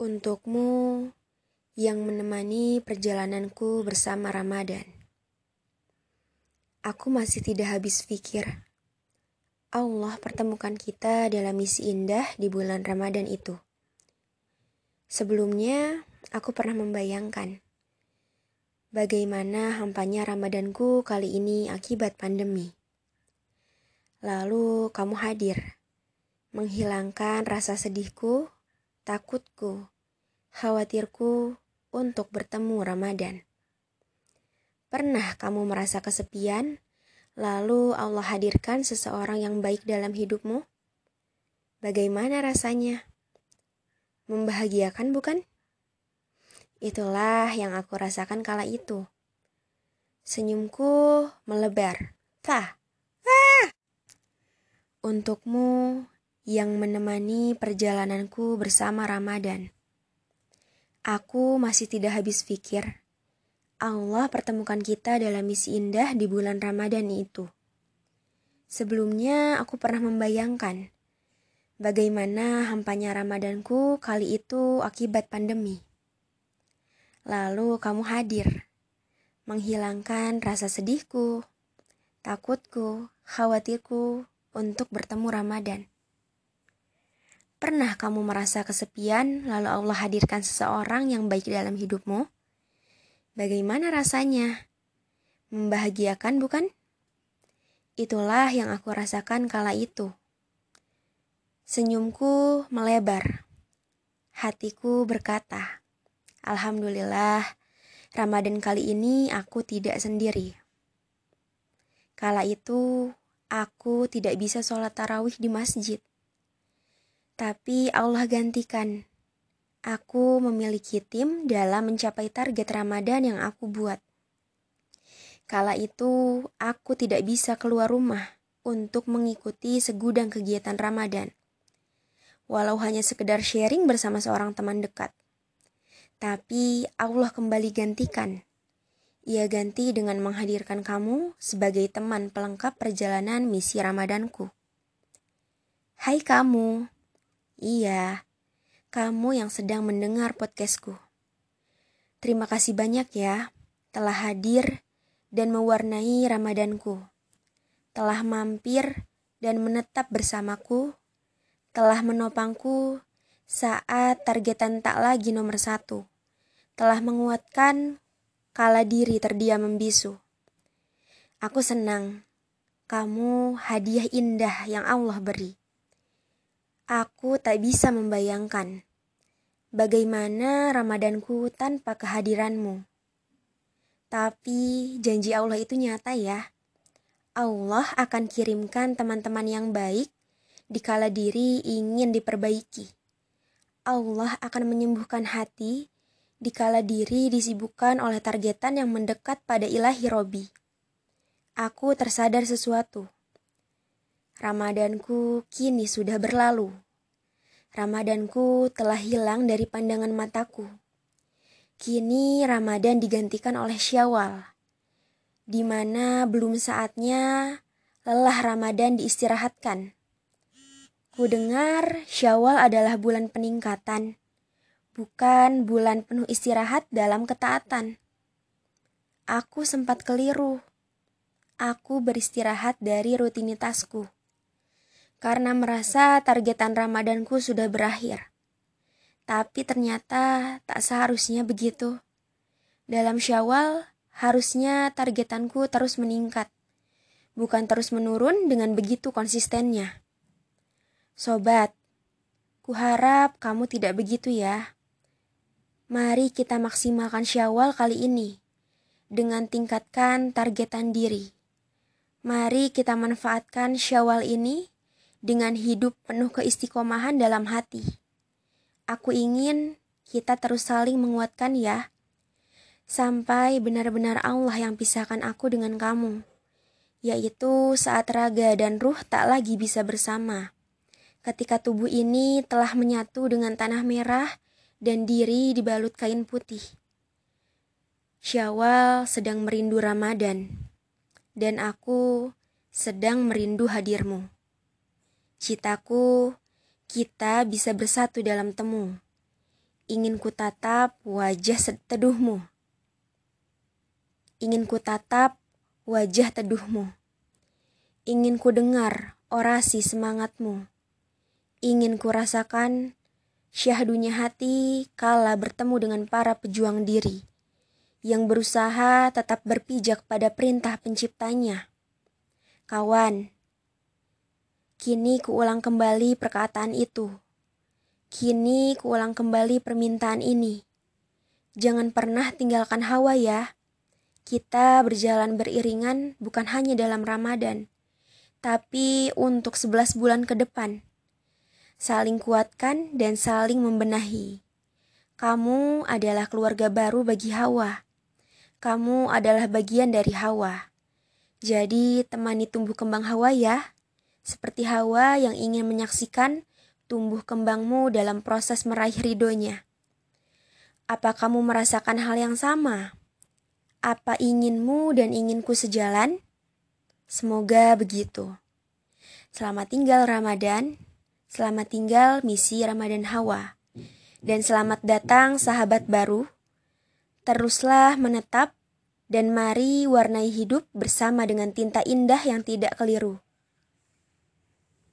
Untukmu yang menemani perjalananku bersama Ramadan. Aku masih tidak habis pikir. Allah pertemukan kita dalam misi indah di bulan Ramadan itu. Sebelumnya, aku pernah membayangkan bagaimana hampanya Ramadanku kali ini akibat pandemi. Lalu kamu hadir, menghilangkan rasa sedihku takutku, khawatirku untuk bertemu Ramadan. Pernah kamu merasa kesepian, lalu Allah hadirkan seseorang yang baik dalam hidupmu? Bagaimana rasanya? Membahagiakan, bukan? Itulah yang aku rasakan kala itu. Senyumku melebar. Tah. Ah! Untukmu yang menemani perjalananku bersama Ramadan. Aku masih tidak habis pikir. Allah pertemukan kita dalam misi indah di bulan Ramadan itu. Sebelumnya aku pernah membayangkan bagaimana hampanya Ramadanku kali itu akibat pandemi. Lalu kamu hadir, menghilangkan rasa sedihku, takutku, khawatirku untuk bertemu Ramadan. Pernah kamu merasa kesepian, lalu Allah hadirkan seseorang yang baik dalam hidupmu? Bagaimana rasanya? Membahagiakan, bukan? Itulah yang aku rasakan kala itu. Senyumku melebar. Hatiku berkata, "Alhamdulillah, Ramadan kali ini aku tidak sendiri." Kala itu, aku tidak bisa sholat tarawih di masjid tapi Allah gantikan. Aku memiliki tim dalam mencapai target Ramadan yang aku buat. Kala itu, aku tidak bisa keluar rumah untuk mengikuti segudang kegiatan Ramadan. Walau hanya sekedar sharing bersama seorang teman dekat. Tapi Allah kembali gantikan. Ia ganti dengan menghadirkan kamu sebagai teman pelengkap perjalanan misi Ramadanku. Hai kamu, Iya, kamu yang sedang mendengar podcastku. Terima kasih banyak ya telah hadir dan mewarnai Ramadanku. Telah mampir dan menetap bersamaku. Telah menopangku saat targetan tak lagi nomor satu. Telah menguatkan kala diri terdiam membisu. Aku senang kamu hadiah indah yang Allah beri. Aku tak bisa membayangkan bagaimana Ramadanku tanpa kehadiranmu. Tapi janji Allah itu nyata ya. Allah akan kirimkan teman-teman yang baik dikala diri ingin diperbaiki. Allah akan menyembuhkan hati dikala diri disibukkan oleh targetan yang mendekat pada ilahi Robi. Aku tersadar sesuatu Ramadanku kini sudah berlalu. Ramadanku telah hilang dari pandangan mataku. Kini Ramadan digantikan oleh Syawal, di mana belum saatnya lelah Ramadan diistirahatkan. Ku dengar Syawal adalah bulan peningkatan, bukan bulan penuh istirahat dalam ketaatan. Aku sempat keliru. Aku beristirahat dari rutinitasku karena merasa targetan Ramadanku sudah berakhir. Tapi ternyata tak seharusnya begitu. Dalam Syawal, harusnya targetanku terus meningkat, bukan terus menurun dengan begitu konsistennya. Sobat, kuharap kamu tidak begitu ya. Mari kita maksimalkan Syawal kali ini dengan tingkatkan targetan diri. Mari kita manfaatkan Syawal ini dengan hidup penuh keistiqomahan dalam hati. Aku ingin kita terus saling menguatkan ya, sampai benar-benar Allah yang pisahkan aku dengan kamu, yaitu saat raga dan ruh tak lagi bisa bersama. Ketika tubuh ini telah menyatu dengan tanah merah dan diri dibalut kain putih. Syawal sedang merindu Ramadan, dan aku sedang merindu hadirmu. Citaku, kita bisa bersatu dalam temu. ingin ku tatap wajah teduhmu. Ingin ku tatap wajah teduhmu. Ingin ku dengar orasi semangatmu. Ingin ku rasakan syahdunya hati kala bertemu dengan para pejuang diri yang berusaha tetap berpijak pada perintah penciptanya. Kawan, kini kuulang kembali perkataan itu. Kini kuulang kembali permintaan ini. Jangan pernah tinggalkan hawa ya. Kita berjalan beriringan bukan hanya dalam Ramadan, tapi untuk 11 bulan ke depan. Saling kuatkan dan saling membenahi. Kamu adalah keluarga baru bagi Hawa kamu adalah bagian dari Hawa. Jadi temani tumbuh kembang Hawa ya, seperti Hawa yang ingin menyaksikan tumbuh kembangmu dalam proses meraih ridhonya. Apa kamu merasakan hal yang sama? Apa inginmu dan inginku sejalan? Semoga begitu. Selamat tinggal Ramadan, selamat tinggal misi Ramadan Hawa, dan selamat datang sahabat baru Teruslah menetap dan mari warnai hidup bersama dengan tinta indah yang tidak keliru.